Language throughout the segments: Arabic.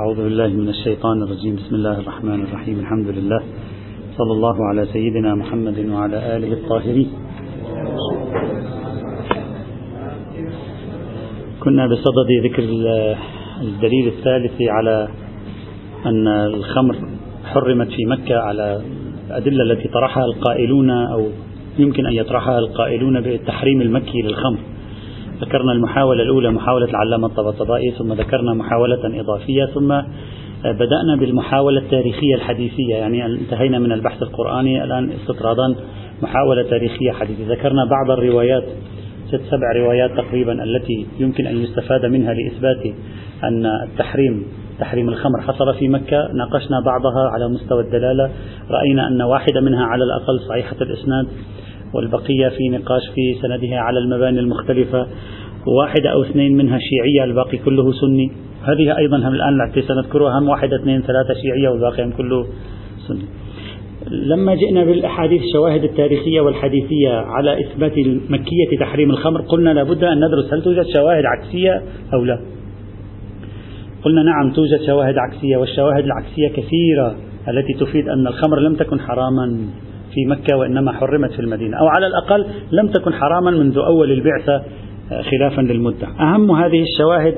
أعوذ بالله من الشيطان الرجيم. بسم الله الرحمن الرحيم. الحمد لله. صلى الله على سيدنا محمد وعلى آله الطاهرين. كنا بصدد ذكر الدليل الثالث على أن الخمر حرمت في مكة على الأدلة التي طرحها القائلون أو يمكن أن يطرحها القائلون بالتحريم المكي للخمر. ذكرنا المحاولة الأولى محاولة العلامة الطبطبائي ثم ذكرنا محاولة إضافية ثم بدأنا بالمحاولة التاريخية الحديثية. يعني انتهينا من البحث القرآني الآن استطرادا محاولة تاريخية حديثية. ذكرنا بعض الروايات ست سبع روايات تقريبا التي يمكن أن يستفاد منها لإثبات أن التحريم تحريم الخمر حصل في مكة. ناقشنا بعضها على مستوى الدلالة. رأينا أن واحدة منها على الأقل صحيحة الإسناد. والبقية في نقاش في سندها على المباني المختلفة واحدة أو اثنين منها شيعية الباقي كله سني. هذه أيضا هم الآن التي سنذكرها هم واحدة اثنين ثلاثة شيعية والباقي هم كله سني. لما جئنا بالأحاديث الشواهد التاريخية والحديثية على إثبات مكية تحريم الخمر قلنا لابد أن ندرس هل توجد شواهد عكسية أو لا. قلنا نعم توجد شواهد عكسية والشواهد العكسية كثيرة التي تفيد أن الخمر لم تكن حراما. في مكة وإنما حرمت في المدينة أو على الأقل لم تكن حراما منذ أول البعثة آه، خلافا للمدة. أهم هذه الشواهد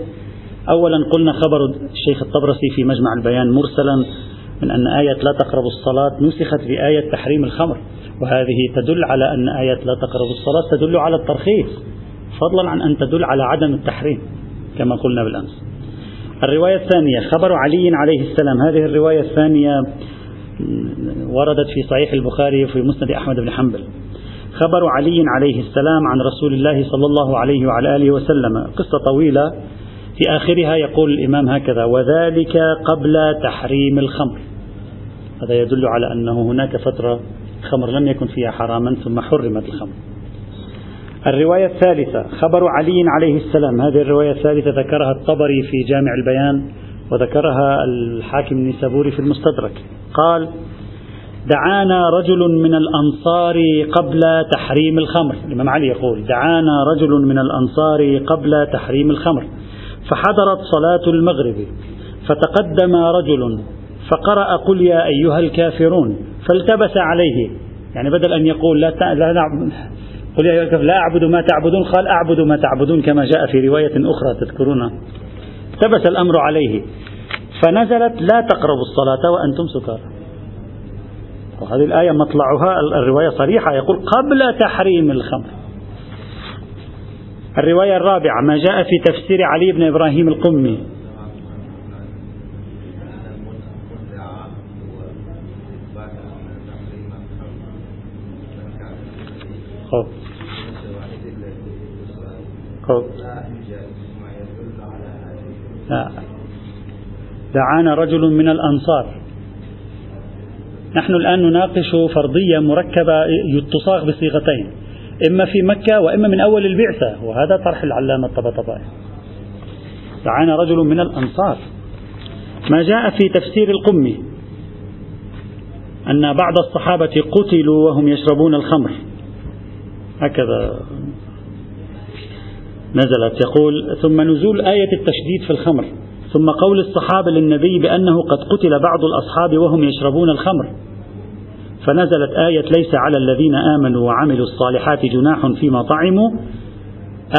أولا قلنا خبر الشيخ الطبرسي في مجمع البيان مرسلا من أن آية لا تقربوا الصلاة نسخت بآية تحريم الخمر وهذه تدل على أن آية لا تقربوا الصلاة تدل على الترخيص فضلا عن أن تدل على عدم التحريم كما قلنا بالأمس. الرواية الثانية خبر علي عليه السلام هذه الرواية الثانية وردت في صحيح البخاري وفي مسند أحمد بن حنبل. خبر علي عليه السلام عن رسول الله صلى الله عليه وعلى آله وسلم. قصة طويلة. في آخرها يقول الإمام هكذا وذلك قبل تحريم الخمر. هذا يدل على أنه هناك فترة الخمر لم يكن فيها حراما ثم حرمت الخمر. الرواية الثالثة خبر علي عليه السلام. هذه الرواية الثالثة ذكرها الطبري في جامع البيان. وذكرها الحاكم النسابوري في المستدرك. قال دعانا رجل من الأنصار قبل تحريم الخمر. الإمام علي يقول دعانا رجل من الأنصار قبل تحريم الخمر. فحضرت صلاة المغرب فتقدم رجل فقرأ قل يا أيها الكافرون. فالتبس عليه. يعني بدل أن يقول لا, لا نعبد قل يا أيها الكافرون لا أعبد ما تعبدون. قال أعبد ما تعبدون كما جاء في رواية أخرى تذكرونها. التبس الأمر عليه فنزلت لا تقربوا الصلاة وأنتم سكارى وهذه الآية مطلعها الرواية صريحة يقول قبل تحريم الخمر الرواية الرابعة ما جاء في تفسير علي بن إبراهيم القمي خوف. خوف. دعانا رجل من الأنصار. نحن الآن نناقش فرضية مركبة تصاغ بصيغتين إما في مكة وإما من أول البعثة وهذا طرح العلامة الطبطبائي دعانا رجل من الأنصار. ما جاء في تفسير القمي؟ أن بعض الصحابة قتلوا وهم يشربون الخمر. هكذا. نزلت يقول ثم نزول آية التشديد في الخمر ثم قول الصحابة للنبي بأنه قد قتل بعض الأصحاب وهم يشربون الخمر. فنزلت آية ليس على الذين آمنوا وعملوا الصالحات جناح فيما طعموا.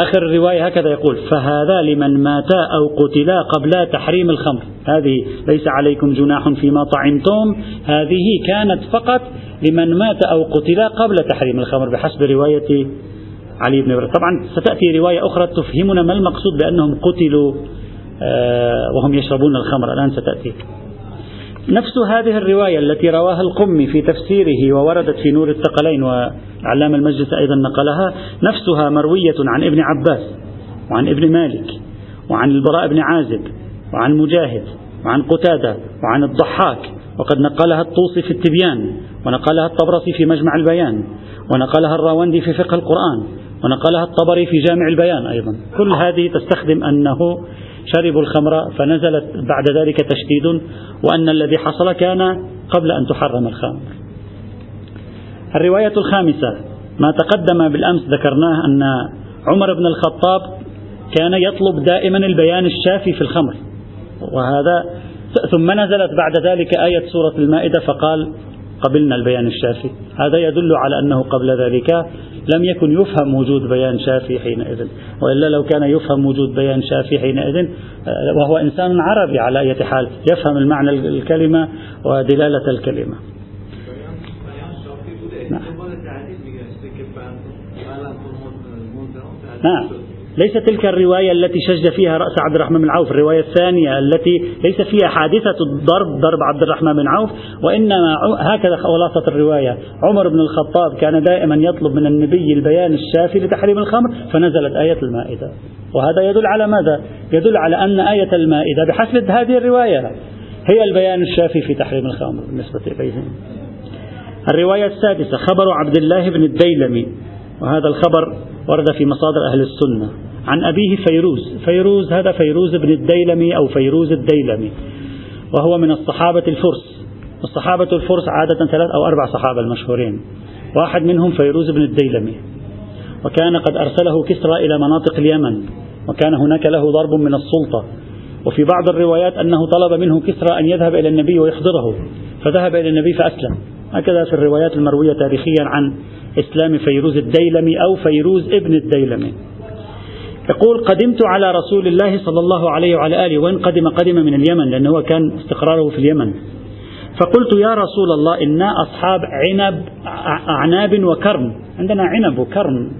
آخر الرواية هكذا يقول فهذا لمن ماتا أو قتلا قبل تحريم الخمر. هذه ليس عليكم جناح فيما طعمتم. هذه كانت فقط لمن مات أو قتلا قبل تحريم الخمر بحسب رواية علي بن طبعا ستأتي رواية أخرى تفهمنا ما المقصود بأنهم قتلوا آه، وهم يشربون الخمر. الآن ستأتي. نفس هذه الرواية التي رواها القمي في تفسيره ووردت في نور الثقلين وعلام المجلس أيضا نقلها نفسها مروية عن ابن عباس وعن ابن مالك وعن البراء بن عازب وعن مجاهد وعن قتادة وعن الضحاك. وقد نقلها الطوسي في التبيان ونقلها الطبرسي في مجمع البيان ونقلها الراوندي في فقه القرآن ونقلها الطبري في جامع البيان أيضا. كل هذه تستخدم أنه شربوا الخمر فنزلت بعد ذلك تشديد وأن الذي حصل كان قبل أن تحرم الخمر. الرواية الخامسة ما تقدم بالأمس ذكرناه أن عمر بن الخطاب كان يطلب دائما البيان الشافي في الخمر. وهذا ثم نزلت بعد ذلك آية سورة المائدة فقال قبلنا البيان الشافي. هذا يدل على أنه قبل ذلك لم يكن يفهم وجود بيان شافي حينئذ وإلا لو كان يفهم وجود بيان شافي حينئذ وهو إنسان عربي على أي حال يفهم المعنى الكلمة ودلالة الكلمة نعم. ليس تلك الرواية التي شج فيها رأس عبد الرحمن بن عوف الرواية الثانية التي ليس فيها حادثة الضرب ضرب عبد الرحمن بن عوف وإنما هكذا خلاصة الرواية. عمر بن الخطاب كان دائما يطلب من النبي البيان الشافي لتحريم الخمر فنزلت آية المائدة. وهذا يدل على ماذا؟ يدل على أن آية المائدة بحسب هذه الرواية هي البيان الشافي في تحريم الخمر بالنسبة إليهم. الرواية السادسة خبر عبد الله بن الديلمي. وهذا الخبر ورد في مصادر أهل السنة. عن أبيه فيروز. فيروز هذا فيروز بن الديلمي أو فيروز الديلمي وهو من الصحابة الفرس. الصحابة الفرس عادة ثلاث أو أربع صحابة المشهورين. واحد منهم فيروز بن الديلمي وكان قد أرسله كسرى إلى مناطق اليمن وكان هناك له ضرب من السلطة. وفي بعض الروايات أنه طلب منه كسرى أن يذهب إلى النبي ويحضره فذهب إلى النبي فأسلم. هكذا في الروايات المروية تاريخيا عن إسلام فيروز الديلمي أو فيروز ابن الديلمي. يقول قدمت على رسول الله صلى الله عليه وعلى آله. وإن قدم قدم من اليمن لأنه هو كان استقراره في اليمن. فقلت يا رسول الله إنا أصحاب عنب أعناب وكرم. عندنا عنب وكرم.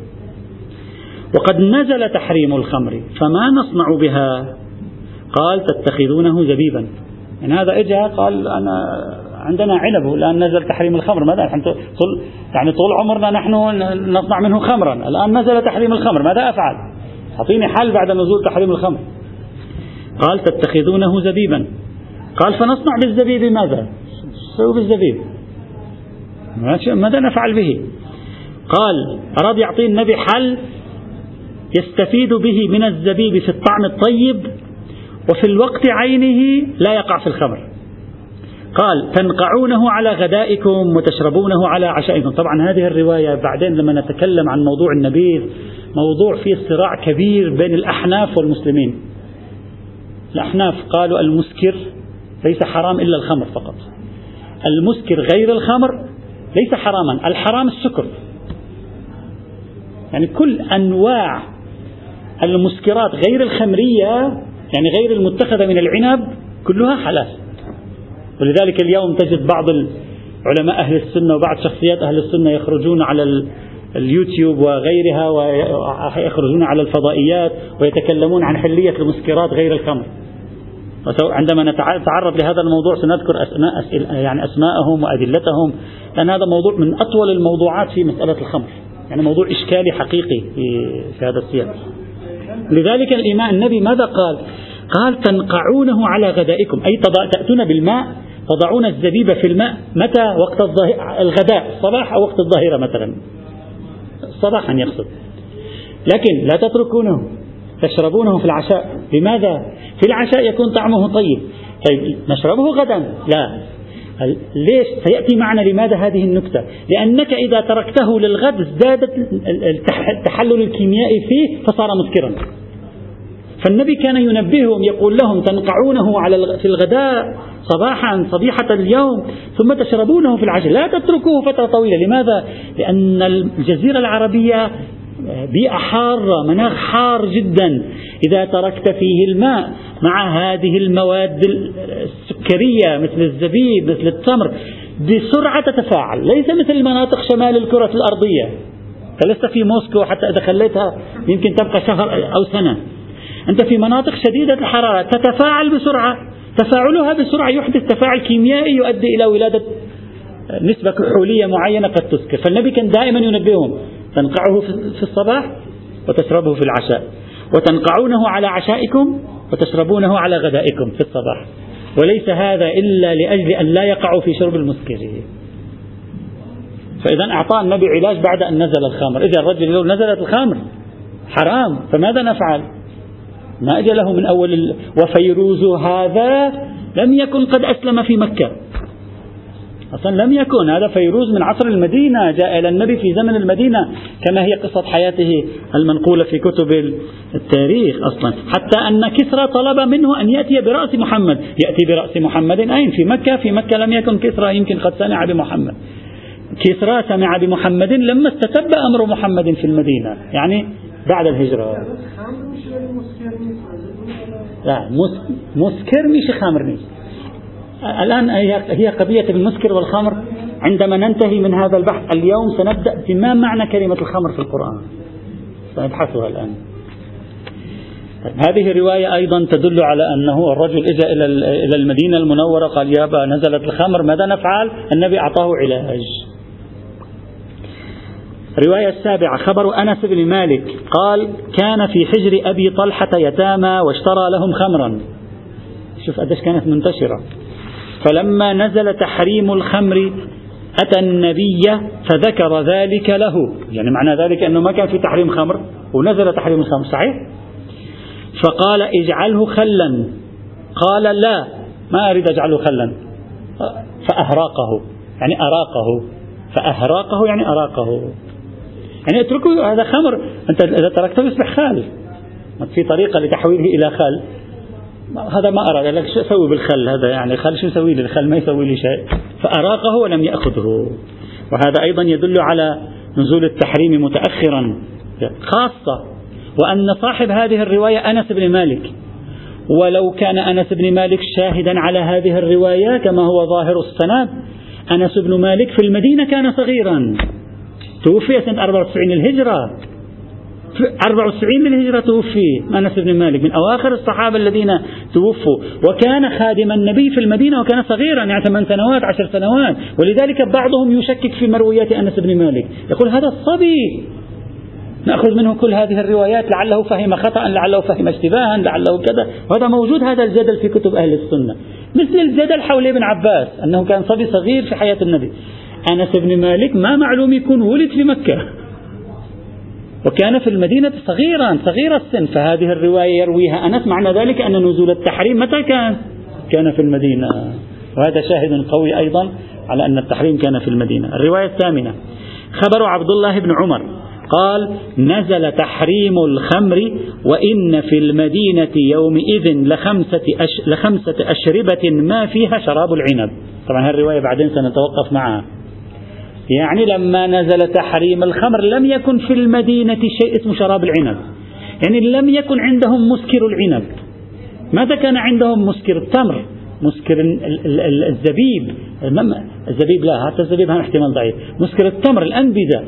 وقد نزل تحريم الخمر فما نصنع بها؟ قال تتخذونه زبيبا. يعني هذا اجى قال أنا عندنا عنب الان نزل تحريم الخمر ماذا طول يعني طول عمرنا نحن نصنع منه خمرا الآن نزل تحريم الخمر ماذا أفعل؟ أعطيني حل بعد نزول تحريم الخمر قال تتخذونه زبيبا قال فنصنع بالزبيب ماذا؟ سووا بالزبيب ماذا نفعل به؟ قال أراد يعطي النبي حل يستفيد به من الزبيب في الطعم الطيب وفي الوقت عينه لا يقع في الخمر قال تنقعونه على غدائكم وتشربونه على عشائكم. طبعا هذه الرواية بعدين لما نتكلم عن موضوع النبيذ موضوع فيه صراع كبير بين الأحناف والمسلمين. الأحناف قالوا المسكر ليس حرام إلا الخمر فقط. المسكر غير الخمر ليس حراما. الحرام السكر. يعني كل أنواع المسكرات غير الخمرية يعني غير المتخذة من العنب كلها حلال. ولذلك اليوم تجد بعض علماء أهل السنة وبعض شخصيات أهل السنة يخرجون على اليوتيوب وغيرها ويخرجون على الفضائيات ويتكلمون عن حلية المسكرات غير الخمر. عندما نتعرض لهذا الموضوع سنذكر أسماء يعني أسماءهم وأدلتهم لأن هذا موضوع من أطول الموضوعات في مسألة الخمر. يعني موضوع إشكالي حقيقي في, هذا السياق. لذلك الإمام النبي ماذا قال؟ قال تنقعونه على غدائكم. أي تأتون بالماء تضعون الزبيب في الماء متى وقت الغداء الصباح أو وقت الظهيرة مثلا. صباحا يقصد. لكن لا تتركونه تشربونه في العشاء. لماذا؟ في العشاء يكون طعمه طيب. طيب نشربه غدا؟ لا. ليش؟ سيأتي معنا لماذا هذه النكتة؟ لأنك إذا تركته للغد ازدادت التحلل الكيميائي فيه فصار مسكرا فالنبي كان ينبههم يقول لهم تنقعونه على في الغداء صباحا صبيحة اليوم ثم تشربونه في العشاء. لا تتركوه فترة طويلة. لماذا؟ لأن الجزيرة العربية بيئة حارة مناخ حار جدا. إذا تركت فيه الماء مع هذه المواد السكرية مثل الزبيب مثل التمر بسرعة تتفاعل. ليس مثل مناطق شمال الكرة الأرضية. فلست في موسكو حتى إذا خليتها؟ يمكن تبقى شهر أو سنة. أنت في مناطق شديدة الحرارة تتفاعل بسرعة. تفاعلها بسرعة يحدث تفاعل كيميائي يؤدي إلى ولادة نسبة كحولية معينة قد تسكر. فالنبي كان دائما ينبههم تنقعه في الصباح وتشربه في العشاء وتنقعونه على عشائكم وتشربونه على غدائكم في الصباح. وليس هذا إلا لأجل أن لا يقعوا في شرب المسكرين فإذا أعطى النبي علاج بعد أن نزل الخمر. إذا الرجل نزلت الخمر حرام فماذا نفعل؟ ما أجى له من أول وفيروز هذا لم يكن قد أسلم في مكة. أصلا لم يكن. هذا فيروز من عصر المدينة جاء إلى النبي في زمن المدينة كما هي قصة حياته المنقولة في كتب التاريخ أصلا. حتى أن كسرى طلب منه أن يأتي برأس محمد. يأتي برأس محمد أين؟ في مكة. في مكة لم يكن كسرى يمكن قد سمع بمحمد. كسرى سمع بمحمد لما استتب أمر محمد في المدينة. يعني بعد الهجرة. لا مسكر مش خمر مش الآن هي قضية المسكر والخمر عندما ننتهي من هذا البحث اليوم سنبدأ بما معنى كلمة الخمر في القرآن. سنبحثها الآن. هذه الرواية أيضا تدل على أنه الرجل إجا إلى المدينة المنورة قال يابا نزلت الخمر ماذا نفعل؟ النبي أعطاه علاج. الرواية السابعة خبر أنس بن مالك قال كان في حجر أبي طلحة يتامى واشترى لهم خمرا. شوف قديش كانت منتشرة. فلما نزل تحريم الخمر أتى النبي فذكر ذلك له. يعني معنى ذلك أنه ما كان في تحريم خمر ونزل تحريم الخمر صحيح؟ فقال اجعله خلا. قال لا ما أريد أجعله خلا. فأهراقه يعني أراقه. فأهراقه يعني أراقه. يعني اتركه هذا خمر. أنت إذا تركته يصبح خال. في طريقة لتحويله إلى خل هذا ما أراد. لك شو أسوي بالخل هذا؟ يعني الخل شو يسوي لي؟ الخل ما يسوي لي شيء. فأراقه ولم يأخذه. وهذا أيضا يدل على نزول التحريم متأخرا. خاصة وأن صاحب هذه الرواية أنس بن مالك. ولو كان أنس بن مالك شاهدا على هذه الرواية كما هو ظاهر السند أنس بن مالك في المدينة كان صغيرا. توفي سنة 94 الهجرة 94 للهجرة توفي. أنس بن مالك من أواخر الصحابة الذين توفوا. وكان خادم النبي في المدينة وكان صغيرا يعني ثمان سنوات عشر سنوات. ولذلك بعضهم يشكك في مرويات أنس بن مالك. يقول هذا الصبي. نأخذ منه كل هذه الروايات لعله فهم خطأ لعله فهم اشتباها لعله كذا. وهذا موجود هذا الجدل في كتب أهل السنة. مثل الجدل حول ابن عباس أنه كان صبي صغير في حياة النبي. أنس بن مالك ما معلوم يكون ولد في مكة. وكان في المدينة صغيرا صغير السن فهذه الرواية يرويها أنس معنى ذلك أن نزول التحريم متى كان؟ كان في المدينة. وهذا شاهد قوي أيضا على أن التحريم كان في المدينة. الرواية الثامنة. خبر عبد الله بن عمر. قال نزل تحريم الخمر وإن في المدينة يومئذ لخمسة, أش لخمسة أشربة ما فيها شراب العنب. طبعا هالرواية بعدين سنتوقف معها. يعني لما نزل تحريم الخمر لم يكن في المدينة شيء اسمه شراب العنب. يعني لم يكن عندهم مسكر العنب. ماذا كان عندهم مسكر التمر؟ مسكر الزبيب. الزبيب لا حتى الزبيب هذا احتمال ضعيف. مسكر التمر الأنبذة.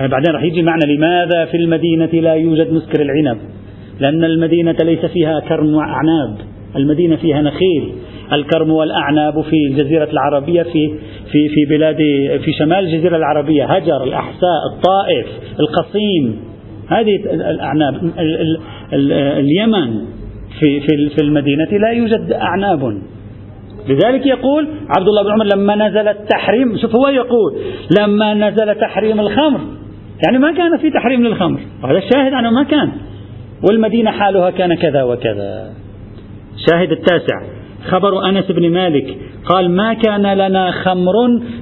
بعدين راح يجي معنا لماذا في المدينة لا يوجد مسكر العنب؟ لأن المدينة ليس فيها كرم وأعناب. المدينة فيها نخيل. الكرم والأعناب في الجزيرة العربية في في في بلاد في شمال الجزيرة العربية. هجر الأحساء الطائف القصيم. هذه الأعناب. اليمن في في في المدينة لا يوجد أعناب. لذلك يقول عبد الله بن عمر لما نزل التحريم شوف هو يقول لما نزل تحريم الخمر. يعني ما كان في تحريم للخمر. وهذا الشاهد أنه ما كان. والمدينة حالها كان كذا وكذا. شاهد التاسع. خبر أنس بن مالك قال ما كان لنا خمر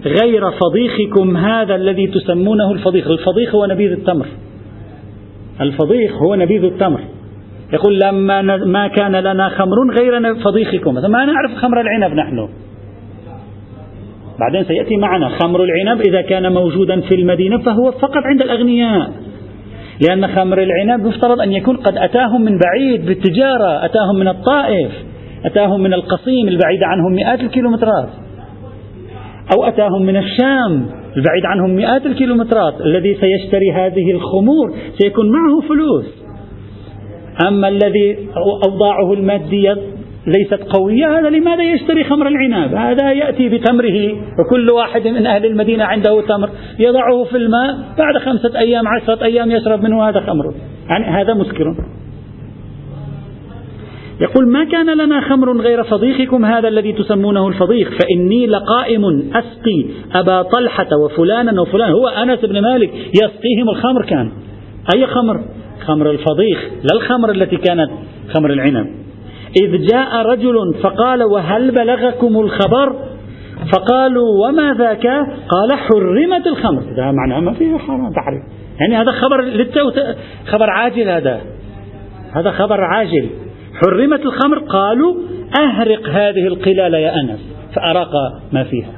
غير فضيخكم هذا الذي تسمونه الفضيخ. الفضيخ هو نبيذ التمر. الفضيخ هو نبيذ التمر. يقول لما ما كان لنا خمر غير فضيخكم. ما نعرف خمر العنب نحن. بعدين سيأتي معنا خمر العنب إذا كان موجودا في المدينة فهو فقط عند الأغنياء. لأن خمر العنب يفترض أن يكون قد أتاهم من بعيد بالتجارة أتاهم من الطائف. أتاهم من القصيم البعيد عنهم مئات الكيلومترات. أو أتاهم من الشام البعيد عنهم مئات الكيلومترات. الذي سيشتري هذه الخمور سيكون معه فلوس. أما الذي أوضاعه المادية ليست قوية هذا لماذا يشتري خمر العناب؟ هذا يأتي بتمره وكل واحد من أهل المدينة عنده تمر. يضعه في الماء بعد خمسة أيام عشرة أيام يشرب منه هذا خمر. يعني هذا مسكر. يقول ما كان لنا خمر غير فضيخكم هذا الذي تسمونه الفضيخ فإني لقائم أسقي أبا طلحة وفلانا وفلان هو أنس بن مالك يسقيهم الخمر كان. أي خمر؟ خمر الفضيخ لا الخمر التي كانت خمر العنب. إذ جاء رجل فقال وهل بلغكم الخبر؟ فقالوا وما ذاك؟ قال حرمت الخمر. هذا معناه ما فيه حرام تحريم يعني هذا خبر خبر عاجل هذا. هذا خبر عاجل. حرمت الخمر؟ قالوا أهرق هذه القلال يا أنس فأراق ما فيها.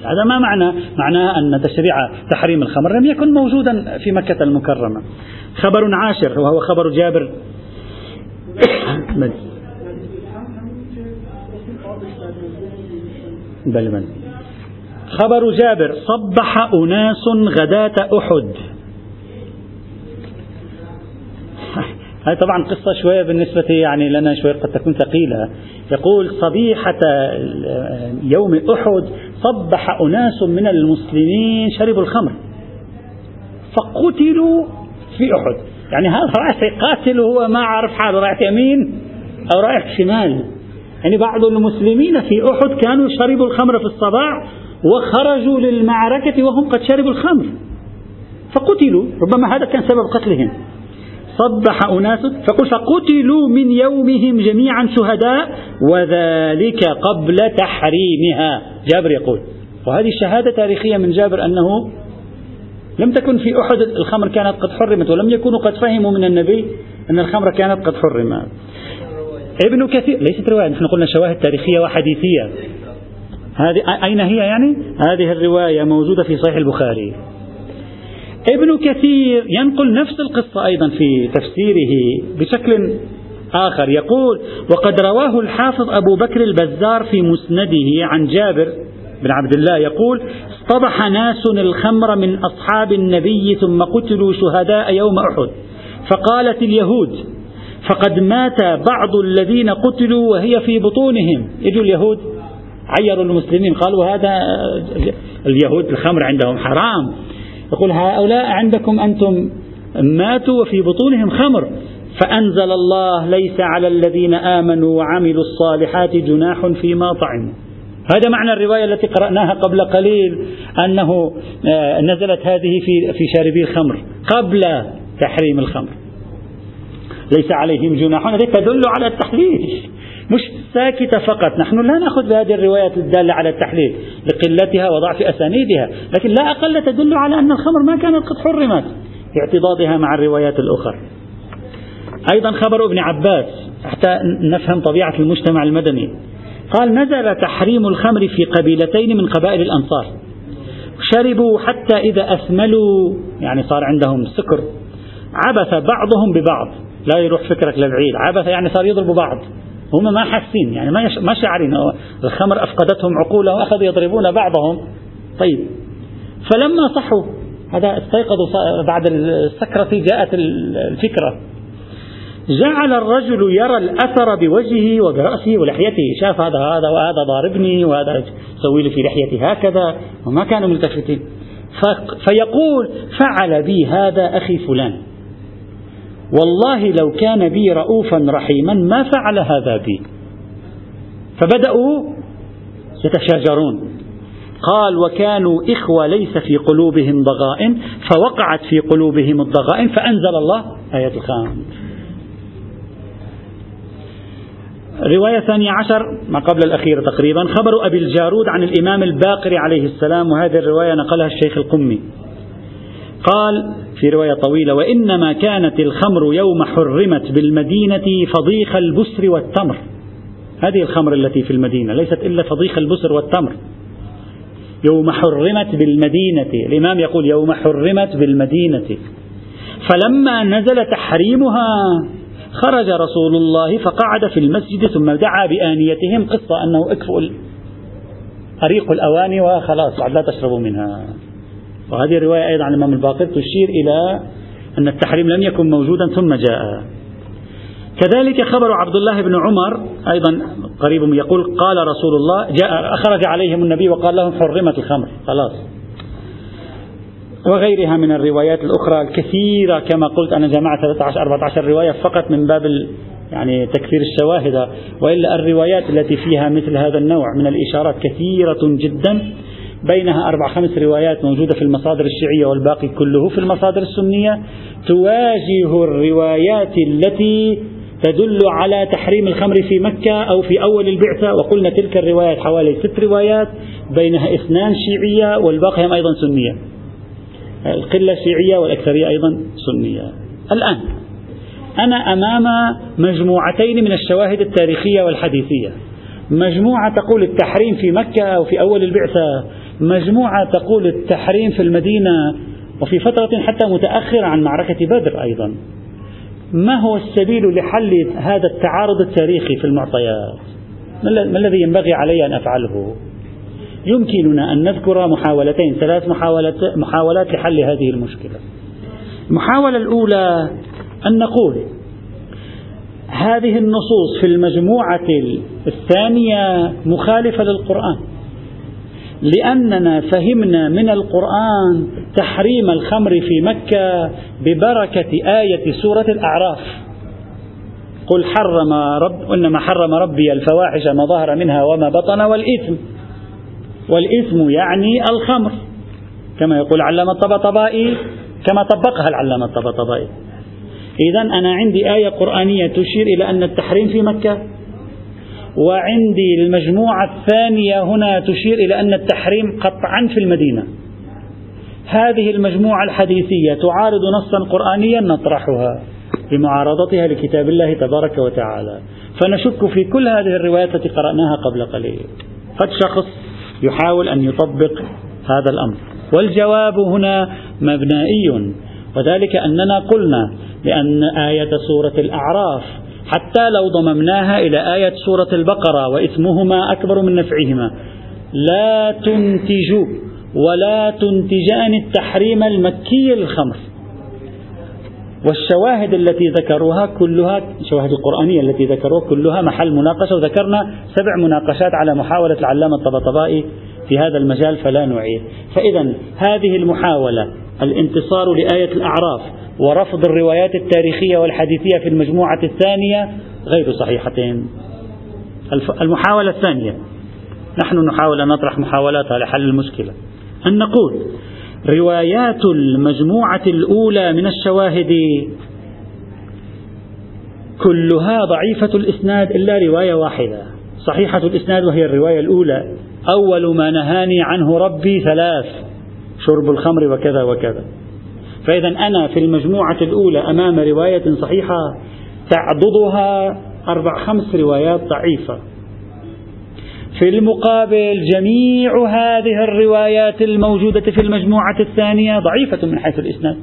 هذا ما معنى؟ معناه أن تشريع تحريم الخمر لم يكن موجودا في مكة المكرمة. خبر عاشر وهو خبر جابر. بل بل خبر جابر صبح أناس غداة أحد. هذه طبعا قصة شوية بالنسبة يعني لنا شوية قد تكون ثقيلة. يقول صبيحة يوم أحد صبح أناس من المسلمين شربوا الخمر. فقتلوا في أحد. يعني هذا رايح قاتل وهو ما عارف حاله رايح يمين أو رايح شمال. يعني بعض المسلمين في أحد كانوا شربوا الخمر في الصباح وخرجوا للمعركة وهم قد شربوا الخمر. فقتلوا. ربما هذا كان سبب قتلهم. صبح أناس فقل فقتلوا من يومهم جميعا شهداء وذلك قبل تحريمها. جابر يقول وهذه الشهادة تاريخية من جابر أنه لم تكن في أحد الخمر كانت قد حرمت ولم يكونوا قد فهموا من النبي أن الخمر كانت قد حرمت. ابن كثير ليست رواية نحن قلنا شواهد تاريخية وحديثية. هذه أين هي يعني؟ هذه الرواية موجودة في صحيح البخاري. ابن كثير ينقل نفس القصة أيضا في تفسيره بشكل آخر. يقول وقد رواه الحافظ أبو بكر البزار في مسنده عن جابر بن عبد الله. يقول اصطبح ناس الخمر من أصحاب النبي ثم قتلوا شهداء يوم أحد. فقالت اليهود فقد مات بعض الذين قتلوا وهي في بطونهم. يجوا اليهود عيروا المسلمين قالوا هذا اليهود الخمر عندهم حرام. يقول هؤلاء عندكم أنتم ماتوا وفي بطونهم خمر. فأنزل الله ليس على الذين آمنوا وعملوا الصالحات جناح فيما طعموا. هذا معنى الرواية التي قرأناها قبل قليل أنه آه، نزلت هذه في في شاربي الخمر قبل تحريم الخمر. ليس عليهم جناح. هذه تدل على التحليل مش ساكتة فقط. نحن لا نأخذ بهذه الروايات الدالة على التحليل لقلتها وضعف أسانيدها لكن لا أقل تدل على أن الخمر ما كانت قد حرمت اعتضادها مع الروايات الأخرى. أيضا خبر ابن عباس حتى نفهم طبيعة المجتمع المدني قال نزل تحريم الخمر في قبيلتين من قبائل الأنصار. شربوا حتى إذا أثملوا يعني صار عندهم سكر عبث بعضهم ببعض. لا يروح فكرك لبعيد عبث يعني صار يضربوا بعض. هم ما حاسين يعني ما ما شاعرين. الخمر أفقدتهم عقولهم وأخذوا يضربون بعضهم. طيب فلما صحوا هذا استيقظوا بعد السكرة جاءت الفكرة. جعل الرجل يرى الأثر بوجهه وبرأسه ولحيته. شاف هذا هذا وهذا ضاربني وهذا سوي لي في لحيتي هكذا وما كانوا ملتفتين. فيقول فعل بي هذا أخي فلان. والله لو كان بي رؤوفا رحيما ما فعل هذا بي. فبدأوا يتشاجرون. قال وكانوا إخوة ليس في قلوبهم ضغائن فوقعت في قلوبهم الضغائن فأنزل الله آية الخامس. رواية ثانية عشر ما قبل الأخيرة تقريبا خبر أبي الجارود عن الإمام الباقر عليه السلام وهذه الرواية نقلها الشيخ القمي. قال في رواية طويلة وإنما كانت الخمر يوم حرمت بالمدينة فضيخ البسر والتمر. هذه الخمر التي في المدينة ليست إلا فضيخ البسر والتمر. يوم حرمت بالمدينة الإمام يقول يوم حرمت بالمدينة. فلما نزل تحريمها خرج رسول الله فقعد في المسجد ثم دعا بآنيتهم قصة أنه اكفؤ أريق الأواني وخلاص لا تشربوا منها. وهذه الرواية أيضا عن الإمام الباقر تشير إلى أن التحريم لم يكن موجودا ثم جاء. كذلك خبر عبد الله بن عمر أيضا قريب يقول قال رسول الله جاء خرج عليهم النبي وقال لهم حرمت الخمر خلاص. وغيرها من الروايات الأخرى الكثيرة كما قلت أنا جمعت 13 14 رواية فقط من باب يعني تكثير الشواهد. وإلا الروايات التي فيها مثل هذا النوع من الإشارات كثيرة جدا. بينها أربع خمس روايات موجودة في المصادر الشيعية والباقي كله في المصادر السنية تواجه الروايات التي تدل على تحريم الخمر في مكة أو في أول البعثة. وقلنا تلك الروايات حوالي ست روايات بينها اثنان شيعية والباقي هم أيضا سنية. القلة شيعية والأكثرية أيضا سنية. الآن أنا أمام مجموعتين من الشواهد التاريخية والحديثية. مجموعة تقول التحريم في مكة أو في أول البعثة مجموعة تقول التحريم في المدينة وفي فترة حتى متأخرة عن معركة بدر أيضا. ما هو السبيل لحل هذا التعارض التاريخي في المعطيات؟ ما الذي ينبغي علي أن أفعله؟ يمكننا أن نذكر محاولتين ثلاث محاولات, محاولات لحل هذه المشكلة. المحاولة الأولى أن نقول هذه النصوص في المجموعة الثانية مخالفة للقرآن. لأننا فهمنا من القرآن تحريم الخمر في مكة ببركة آية سورة الأعراف. قل حرم رب إنما حرم ربي الفواحش ما ظهر منها وما بطن والإثم. والإثم يعني الخمر. كما يقول علامة الطبطبائي كما طبقها العلامة الطبطبائي إذا أنا عندي آية قرآنية تشير إلى أن التحريم في مكة. وعندي المجموعة الثانية هنا تشير إلى أن التحريم قطعا في المدينة. هذه المجموعة الحديثية تعارض نصا قرآنيا نطرحها بمعارضتها لكتاب الله تبارك وتعالى. فنشك في كل هذه الروايات التي قرأناها قبل قليل. قد شخص يحاول أن يطبق هذا الأمر. والجواب هنا مبنائي. وذلك أننا قلنا بأن آية سورة الأعراف حتى لو ضممناها إلى آية سورة البقرة وإثمهما أكبر من نفعهما. لا تنتج ولا تنتجان التحريم المكي للخمر والشواهد التي ذكروها كلها الشواهد القرآنية التي ذكروها كلها محل مناقشة وذكرنا سبع مناقشات على محاولة العلامة الطبطبائي في هذا المجال فلا نعيد. فإذا هذه المحاولة الانتصار لآية الأعراف ورفض الروايات التاريخية والحديثية في المجموعة الثانية غير صحيحتين. المحاولة الثانية. نحن نحاول أن نطرح محاولاتها لحل المشكلة. أن نقول روايات المجموعة الأولى من الشواهد كلها ضعيفة الإسناد إلا رواية واحدة. صحيحة الإسناد وهي الرواية الأولى. أول ما نهاني عنه ربي ثلاث. شرب الخمر وكذا وكذا. فإذا أنا في المجموعة الأولى أمام رواية صحيحة تعضدها أربع خمس روايات ضعيفة. في المقابل جميع هذه الروايات الموجودة في المجموعة الثانية ضعيفة من حيث الإسناد.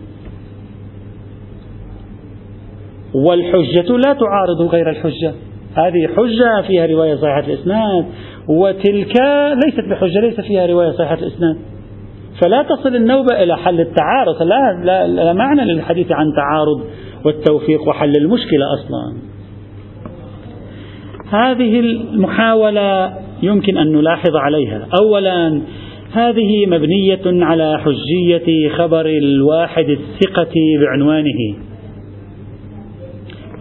والحجة لا تعارض غير الحجة. هذه حجة فيها رواية صحيحة الإسناد وتلك ليست بحجة ليس فيها رواية صحيحة الإسناد. فلا تصل النوبة إلى حل التعارض. لا, لا, لا معنى للحديث عن تعارض والتوفيق وحل المشكلة أصلا. هذه المحاولة يمكن أن نلاحظ عليها. أولا هذه مبنية على حجية خبر الواحد الثقة بعنوانه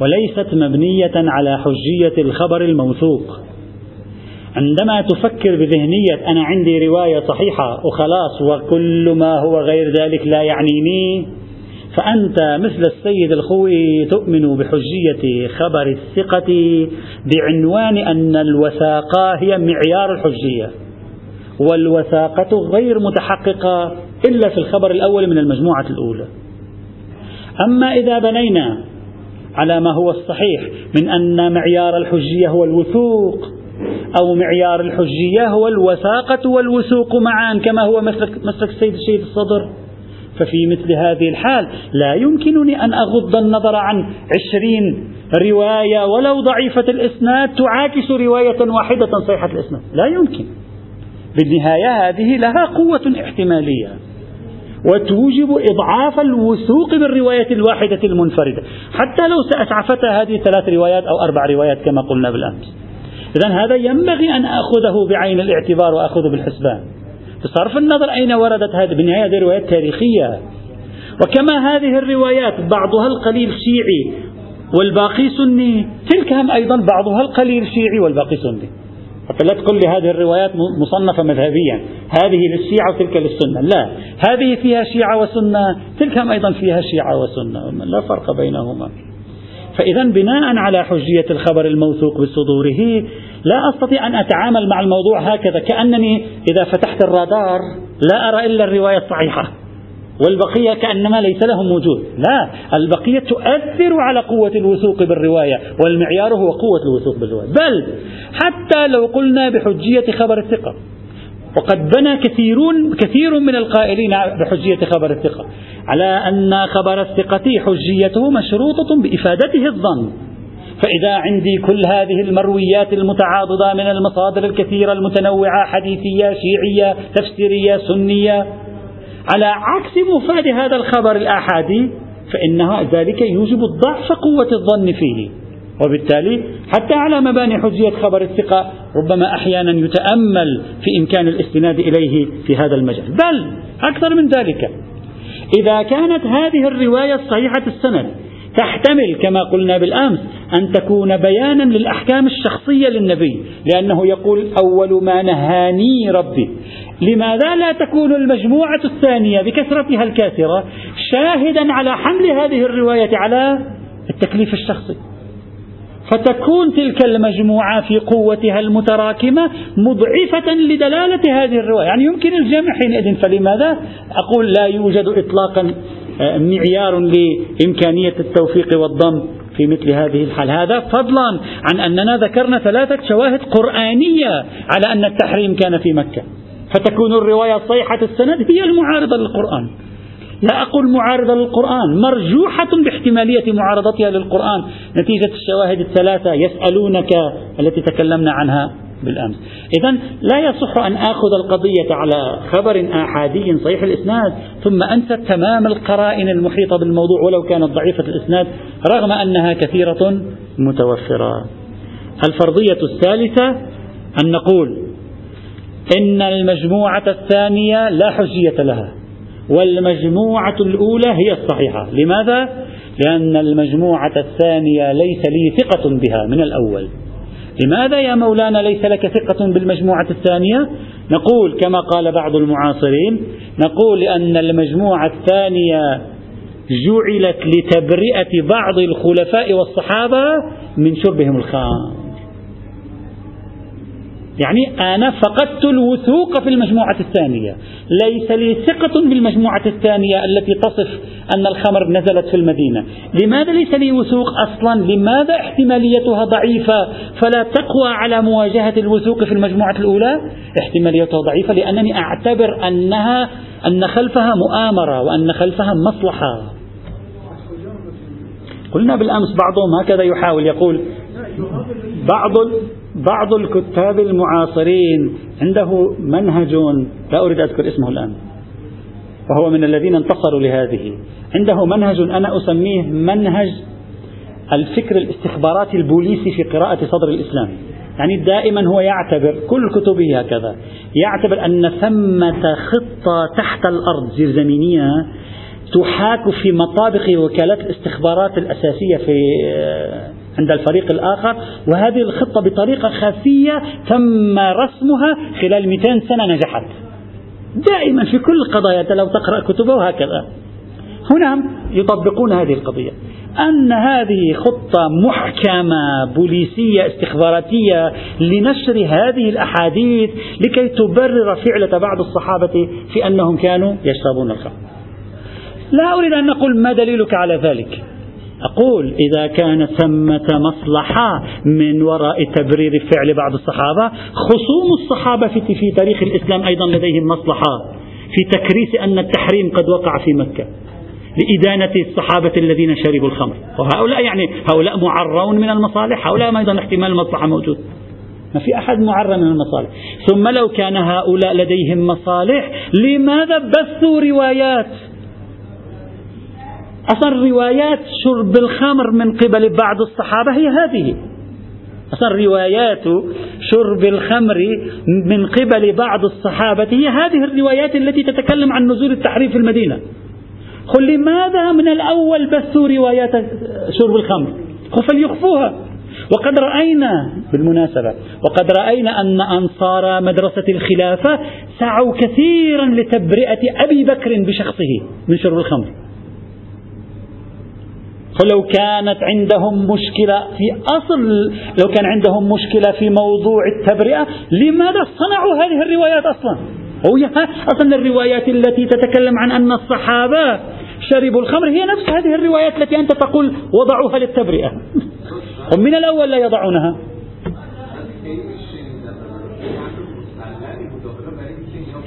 وليست مبنية على حجية الخبر الموثوق. عندما تفكر بذهنية أنا عندي رواية صحيحة وخلاص وكل ما هو غير ذلك لا يعنيني فأنت مثل السيد الخوي تؤمن بحجية خبر الثقة بعنوان أن الوثاقة هي معيار الحجية والوثاقة غير متحققة إلا في الخبر الأول من المجموعة الأولى. أما إذا بنينا على ما هو الصحيح من أن معيار الحجية هو الوثوق أو معيار الحجية هو الوثاقة والوثوق معا كما هو مسلك, مسلك السيد الشهيد الصدر. ففي مثل هذه الحال لا يمكنني أن أغض النظر عن عشرين رواية ولو ضعيفة الإسناد تعاكس رواية واحدة صحيحة الإسناد. لا يمكن. بالنهاية هذه لها قوة احتمالية. وتوجب إضعاف الوثوق بالرواية الواحدة المنفردة. حتى لو سأسعفتها هذه ثلاث روايات أو أربع روايات كما قلنا بالأمس. إذا هذا ينبغي أن أخذه بعين الاعتبار وأخذه بالحسبان. بصرف النظر أين وردت هذه بالنهاية هذه روايات تاريخية. وكما هذه الروايات بعضها القليل شيعي والباقي سني تلك هم أيضا بعضها القليل شيعي والباقي سني. حتى لا تقول لي هذه الروايات مصنفة مذهبيا. هذه للشيعة وتلك للسنة. لا هذه فيها شيعة وسنة تلك هم أيضا فيها شيعة وسنة. لا فرق بينهما. فإذا بناء على حجية الخبر الموثوق بصدوره لا أستطيع أن أتعامل مع الموضوع هكذا كأنني إذا فتحت الرادار لا أرى إلا الرواية الصحيحة والبقية كأنما ليس لهم وجود. لا البقية تؤثر على قوة الوثوق بالرواية والمعيار هو قوة الوثوق بالرواية. بل حتى لو قلنا بحجية خبر الثقة وقد بنى كثيرون كثير من القائلين بحجية خبر الثقة. على أن خبر الثقة حجيته مشروطة بإفادته الظن. فإذا عندي كل هذه المرويات المتعاضدة من المصادر الكثيرة المتنوعة حديثية شيعية تفسيرية سنية على عكس مفاد هذا الخبر الآحادي فإن ذلك يوجب ضعف قوة الظن فيه. وبالتالي حتى على مباني حجية خبر الثقة ربما أحيانا يتأمل في إمكان الاستناد إليه في هذا المجال بل أكثر من ذلك إذا كانت هذه الرواية الصحيحة السند تحتمل كما قلنا بالأمس أن تكون بيانا للأحكام الشخصية للنبي، لأنه يقول أول ما نهاني ربي. لماذا لا تكون المجموعة الثانية بكثرتها الكاثرة شاهدا على حمل هذه الرواية على التكليف الشخصي؟ فتكون تلك المجموعة في قوتها المتراكمة مضعفة لدلالة هذه الرواية. يعني يمكن الجمع حينئذ فلماذا؟ أقول لا يوجد إطلاقا آه، معيار لإمكانية التوفيق والضم في مثل هذه الحال. هذا فضلا عن أننا ذكرنا ثلاثة شواهد قرآنية على أن التحريم كان في مكة. فتكون الرواية صيحة السند هي المعارضة للقرآن. لا أقول معارضة للقرآن مرجوحة باحتمالية معارضتها للقرآن. نتيجة الشواهد الثلاثة يسألونك التي تكلمنا عنها بالأمس. إذا لا يصح أن آخذ القضية على خبر آحادي صحيح الإسناد ثم أنسى تمام القرائن المحيطة بالموضوع ولو كانت ضعيفة الإسناد رغم أنها كثيرة متوفرة. الفرضية الثالثة أن نقول إن المجموعة الثانية لا حجية لها. والمجموعة الأولى هي الصحيحة لماذا؟ لأن المجموعة الثانية ليس لي ثقة بها من الأول لماذا يا مولانا ليس لك ثقة بالمجموعة الثانية؟ نقول كما قال بعض المعاصرين نقول لأن المجموعة الثانية جعلت لتبرئة بعض الخلفاء والصحابة من شربهم الخام يعني أنا فقدت الوثوق في المجموعة الثانية. ليس لي ثقة بالمجموعة الثانية التي تصف أن الخمر نزلت في المدينة. لماذا ليس لي وثوق أصلا؟ لماذا احتماليتها ضعيفة فلا تقوى على مواجهة الوثوق في المجموعة الأولى؟ احتماليتها ضعيفة لأنني أعتبر أنها أن خلفها مؤامرة وأن خلفها مصلحة. قلنا بالأمس بعضهم هكذا يحاول يقول بعض بعض الكتاب المعاصرين عنده منهج لا أريد أذكر اسمه الآن. وهو من الذين انتصروا لهذه. عنده منهج أنا أسميه منهج الفكر الاستخباراتي البوليسي في قراءة صدر الإسلام. يعني دائما هو يعتبر كل كتبه هكذا يعتبر أن ثمة خطة تحت الأرض زيرزمينية تحاك في مطابق وكالات الاستخبارات الأساسية في عند الفريق الآخر وهذه الخطة بطريقة خفية تم رسمها خلال 200 سنة نجحت. دائما في كل القضايا لو تقرأ كتبه هكذا. هنا يطبقون هذه القضية. أن هذه خطة محكمة بوليسية استخباراتية لنشر هذه الأحاديث لكي تبرر فعلة بعض الصحابة في أنهم كانوا يشربون الخمر. لا أريد أن أقول ما دليلك على ذلك. أقول إذا كان ثمة مصلحة من وراء تبرير فعل بعض الصحابة خصوم الصحابة في, في تاريخ الإسلام أيضا لديهم مصلحة في تكريس أن التحريم قد وقع في مكة لإدانة الصحابة الذين شربوا الخمر. وهؤلاء يعني هؤلاء معرون من المصالح هؤلاء أيضا احتمال المصلحة موجود. ما في أحد معرى من المصالح. ثم لو كان هؤلاء لديهم مصالح لماذا بثوا روايات؟ أصلا روايات شرب الخمر من قبل بعض الصحابة هي هذه. أصلا روايات شرب الخمر من قبل بعض الصحابة هي هذه الروايات التي تتكلم عن نزول التحريم في المدينة. قل لماذا من الأول بثوا روايات شرب الخمر؟ فليخفوها وقد رأينا بالمناسبة وقد رأينا أن أنصار مدرسة الخلافة سعوا كثيرا لتبرئة أبي بكر بشخصه من شرب الخمر. فلو كانت عندهم مشكلة في أصل لو كان عندهم مشكلة في موضوع التبرئة لماذا صنعوا هذه الروايات أصلا؟ هو أصلا الروايات التي تتكلم عن أن الصحابة شربوا الخمر هي نفس هذه الروايات التي أنت تقول وضعوها للتبرئة. ومن الأول لا يضعونها.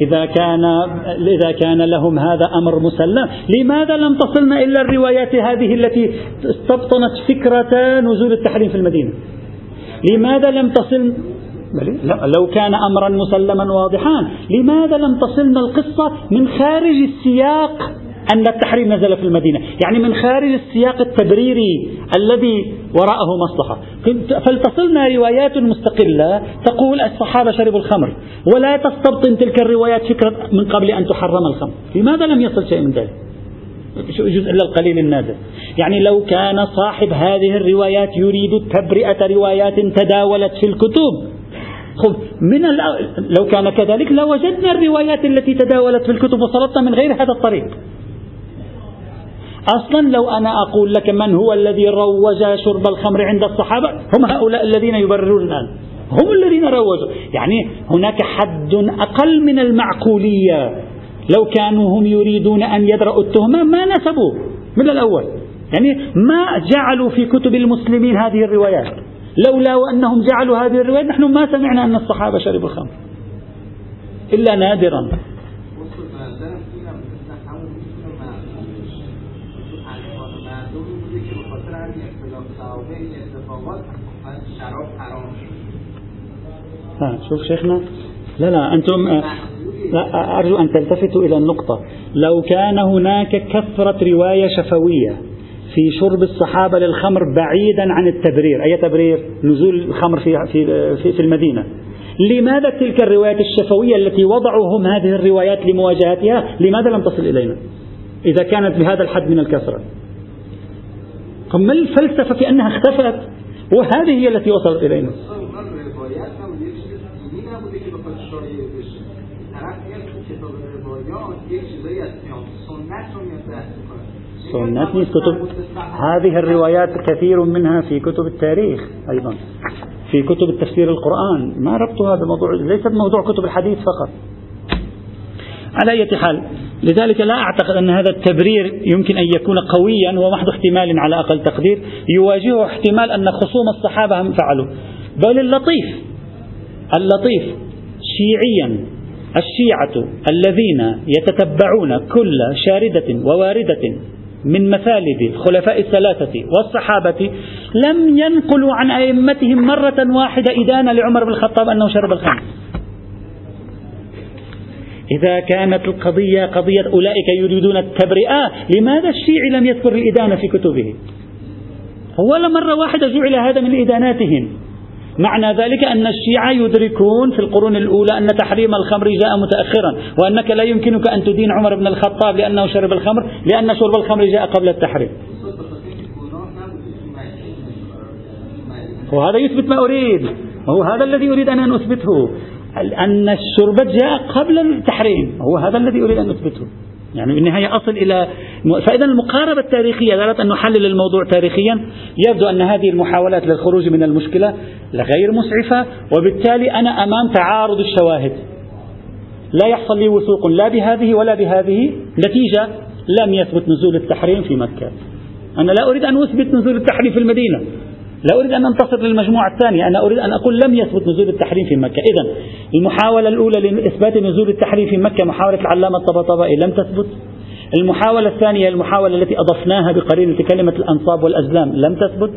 إذا كان إذا كان لهم هذا أمر مسلم. لماذا لم تصلنا إلا الروايات هذه التي استبطنت فكرة نزول التحريم في المدينة؟ لماذا لم تصل لو كان أمرا مسلما واضحا. لماذا لم تصلنا القصة من خارج السياق أن التحريم نزل في المدينة. يعني من خارج السياق التبريري الذي وراءه مصلحة. فلتصلنا روايات مستقلة تقول الصحابة شربوا الخمر. ولا تستبطن تلك الروايات فكرة من قبل أن تحرم الخمر. لماذا لم يصل شيء من ذلك؟ جزء إلا القليل النادر. يعني لو كان صاحب هذه الروايات يريد تبرئة روايات تداولت في الكتب. خب من لو كان كذلك لوجدنا الروايات التي تداولت في الكتب وصلتنا من غير هذا الطريق. أصلا لو أنا أقول لك من هو الذي روج شرب الخمر عند الصحابة هم هؤلاء الذين يبررون الآن. هم الذين روجوا. يعني هناك حد أقل من المعقولية. لو كانوا هم يريدون أن يدرأوا التهمة ما نسبوا من الأول. يعني ما جعلوا في كتب المسلمين هذه الروايات. لولا وأنهم جعلوا هذه الروايات نحن ما سمعنا أن الصحابة شربوا الخمر. إلا نادرا. ها شوف شيخنا. لا لا أنتم لا أرجو أن تلتفتوا إلى النقطة. لو كان هناك كثرة رواية شفوية في شرب الصحابة للخمر بعيدا عن التبرير أي تبرير؟ نزول الخمر في, في, في, في المدينة. لماذا تلك الروايات الشفوية التي وضعوا هم هذه الروايات لمواجهتها؟ لماذا لم تصل إلينا؟ إذا كانت بهذا الحد من الكثرة. ما الفلسفة في أنها اختفت؟ وهذه هي التي وصلت إلينا. سنت نیست كتب هذه الروايات كثير منها في كتب التاريخ أيضا. في كتب التفسير القرآن. ما ربطها بموضوع ليس بموضوع كتب الحديث فقط. على أي حال لذلك لا أعتقد أن هذا التبرير يمكن أن يكون قويا ومحض احتمال على أقل تقدير يواجهه احتمال أن خصوم الصحابة هم فعلوا. بل اللطيف اللطيف شيعيا الشيعة الذين يتتبعون كل شاردة وواردة من مثالب الخلفاء الثلاثة والصحابة لم ينقلوا عن أئمتهم مرة واحدة إدانة لعمر بن الخطاب أنه شرب الخمر. إذا كانت القضية قضية أولئك يريدون التبرئة لماذا الشيعي لم يذكر الإدانة في كتبه ولا مرة واحدة جعل هذا من إداناتهم. معنى ذلك أن الشيعة يدركون في القرون الأولى أن تحريم الخمر جاء متأخرا وأنك لا يمكنك أن تدين عمر بن الخطاب لأنه شرب الخمر لأن شرب الخمر جاء قبل التحريم. وهذا يثبت ما أريد. وهو هذا الذي أريد أن أثبته. أن الشربة جاء قبل التحريم هو هذا الذي أريد أن أثبته. يعني بالنهاية أصل إلى فإذا المقاربة التاريخية أردت أن نحلل الموضوع تاريخيا يبدو أن هذه المحاولات للخروج من المشكلة غير مسعفة وبالتالي أنا أمام تعارض الشواهد. لا يحصل لي وثوق لا بهذه ولا بهذه. نتيجة لم يثبت نزول التحريم في مكة. أنا لا أريد أن أثبت نزول التحريم في المدينة. لا أريد أن أنتصر للمجموعة الثانية. أنا أريد أن أقول لم يثبت نزول التحريم في مكة. إذا المحاولة الأولى لإثبات نزول التحريم في مكة محاولة العلامة الطبطبائي لم تثبت. المحاولة الثانية المحاولة التي أضفناها بقرينة كلمة الأنصاب والأزلام لم تثبت.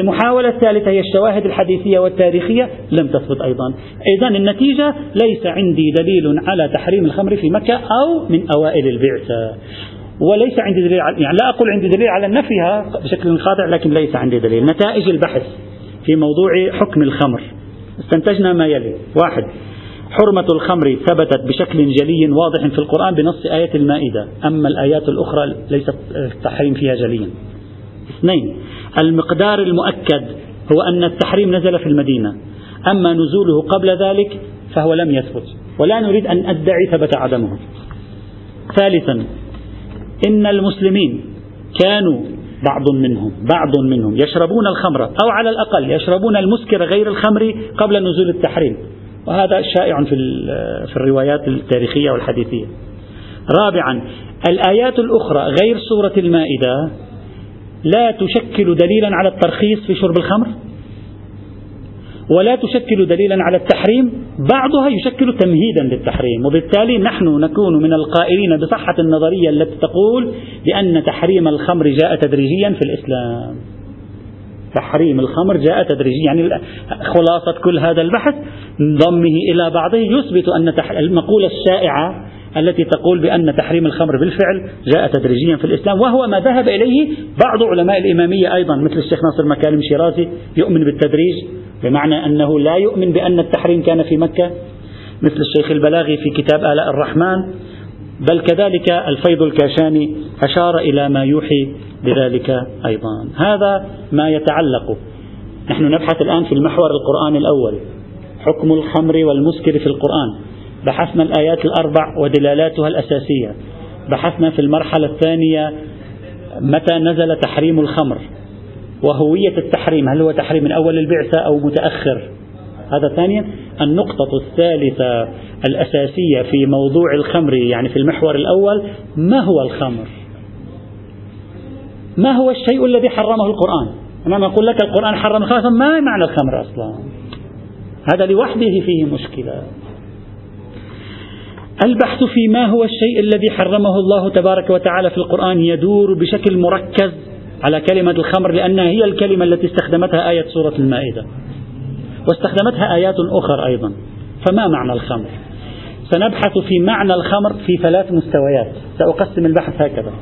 المحاولة الثالثة هي الشواهد الحديثية والتاريخية لم تثبت أيضا. إذا النتيجة ليس عندي دليل على تحريم الخمر في مكة أو من أوائل البعثة. وليس عندي دليل على يعني لا أقول عندي دليل على نفيها بشكل خاطئ لكن ليس عندي دليل. نتائج البحث في موضوع حكم الخمر. استنتجنا ما يلي. واحد حرمة الخمر ثبتت بشكل جلي واضح في القرآن بنص آية المائدة. أما الآيات الأخرى ليست التحريم فيها جليا. اثنين المقدار المؤكد هو أن التحريم نزل في المدينة. أما نزوله قبل ذلك فهو لم يثبت. ولا نريد أن أدعي ثبت عدمه. ثالثا إن المسلمين كانوا بعض منهم بعض منهم يشربون الخمر أو على الأقل يشربون المسكر غير الخمر قبل نزول التحريم. وهذا شائع في, في الروايات التاريخية والحديثية. رابعا الآيات الأخرى غير سورة المائدة لا تشكل دليلا على الترخيص في شرب الخمر. ولا تشكل دليلا على التحريم بعضها يشكل تمهيدا للتحريم. وبالتالي نحن نكون من القائلين بصحة النظرية التي تقول بأن تحريم الخمر جاء تدريجيا في الإسلام. تحريم الخمر جاء تدريجيا. يعني خلاصة كل هذا البحث ضمه إلى بعضه يثبت أن المقولة الشائعة التي تقول بأن تحريم الخمر بالفعل جاء تدريجيا في الإسلام وهو ما ذهب إليه بعض علماء الإمامية أيضا مثل الشيخ ناصر مكالم شيرازي يؤمن بالتدريج بمعنى أنه لا يؤمن بأن التحريم كان في مكة مثل الشيخ البلاغي في كتاب آلاء الرحمن بل كذلك الفيض الكاشاني أشار إلى ما يوحي بذلك أيضا. هذا ما يتعلق. نحن نبحث الآن في المحور القرآني الأول حكم الخمر والمسكر في القرآن. بحثنا الآيات الأربع ودلالاتها الأساسية. بحثنا في المرحلة الثانية متى نزل تحريم الخمر وهوية التحريم. هل هو تحريم من أول البعثة أو متأخر؟ هذا ثانيا النقطة الثالثة الأساسية في موضوع الخمر يعني في المحور الأول ما هو الخمر؟ ما هو الشيء الذي حرمه القرآن؟ أنا أقول لك القرآن حرم الخمر ما معنى الخمر أصلا؟ هذا لوحده فيه مشكلة. البحث في ما هو الشيء الذي حرمه الله تبارك وتعالى في القرآن يدور بشكل مركز على كلمة الخمر لأنها هي الكلمة التي استخدمتها آية سورة المائدة واستخدمتها آيات أخرى أيضا. فما معنى الخمر؟ سنبحث في معنى الخمر في ثلاث مستويات. سأقسم البحث هكذا.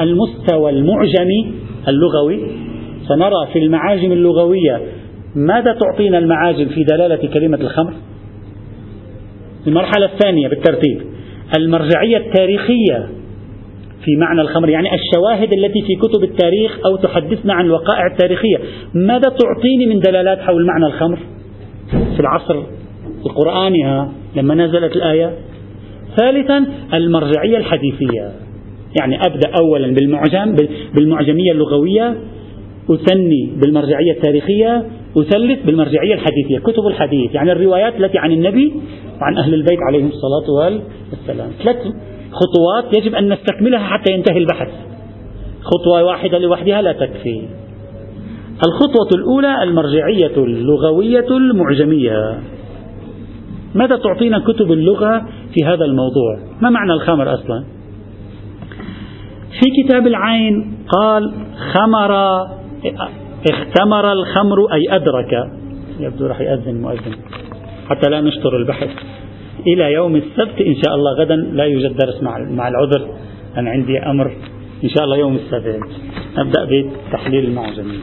المستوى المعجمي اللغوي. سنرى في المعاجم اللغوية ماذا تعطينا المعاجم في دلالة كلمة الخمر؟ المرحلة الثانية بالترتيب. المرجعية التاريخية في معنى الخمر يعني الشواهد التي في كتب التاريخ أو تحدثنا عن الوقائع التاريخية. ماذا تعطيني من دلالات حول معنى الخمر؟ في العصر القرآني لما نزلت الآية. ثالثا المرجعية الحديثية. يعني أبدأ أولا بالمعجم بالمعجمية اللغوية أثني بالمرجعية التاريخية أثلث بالمرجعية الحديثية كتب الحديث يعني الروايات التي عن النبي وعن أهل البيت عليهم الصلاة والسلام. ثلاث خطوات يجب أن نستكملها حتى ينتهي البحث. خطوة واحدة لوحدها لا تكفي. الخطوة الأولى المرجعية اللغوية المعجمية. ماذا تعطينا كتب اللغة في هذا الموضوع؟ ما معنى الخمر أصلا؟ في كتاب العين قال خمر اختمر الخمر أي أدرك. يبدو راح يأذن المؤذن حتى لا نشطر البحث. إلى يوم السبت إن شاء الله غدا لا يوجد درس مع العذر. أنا عندي أمر. إن شاء الله يوم السبت. نبدأ بتحليل المعجمين.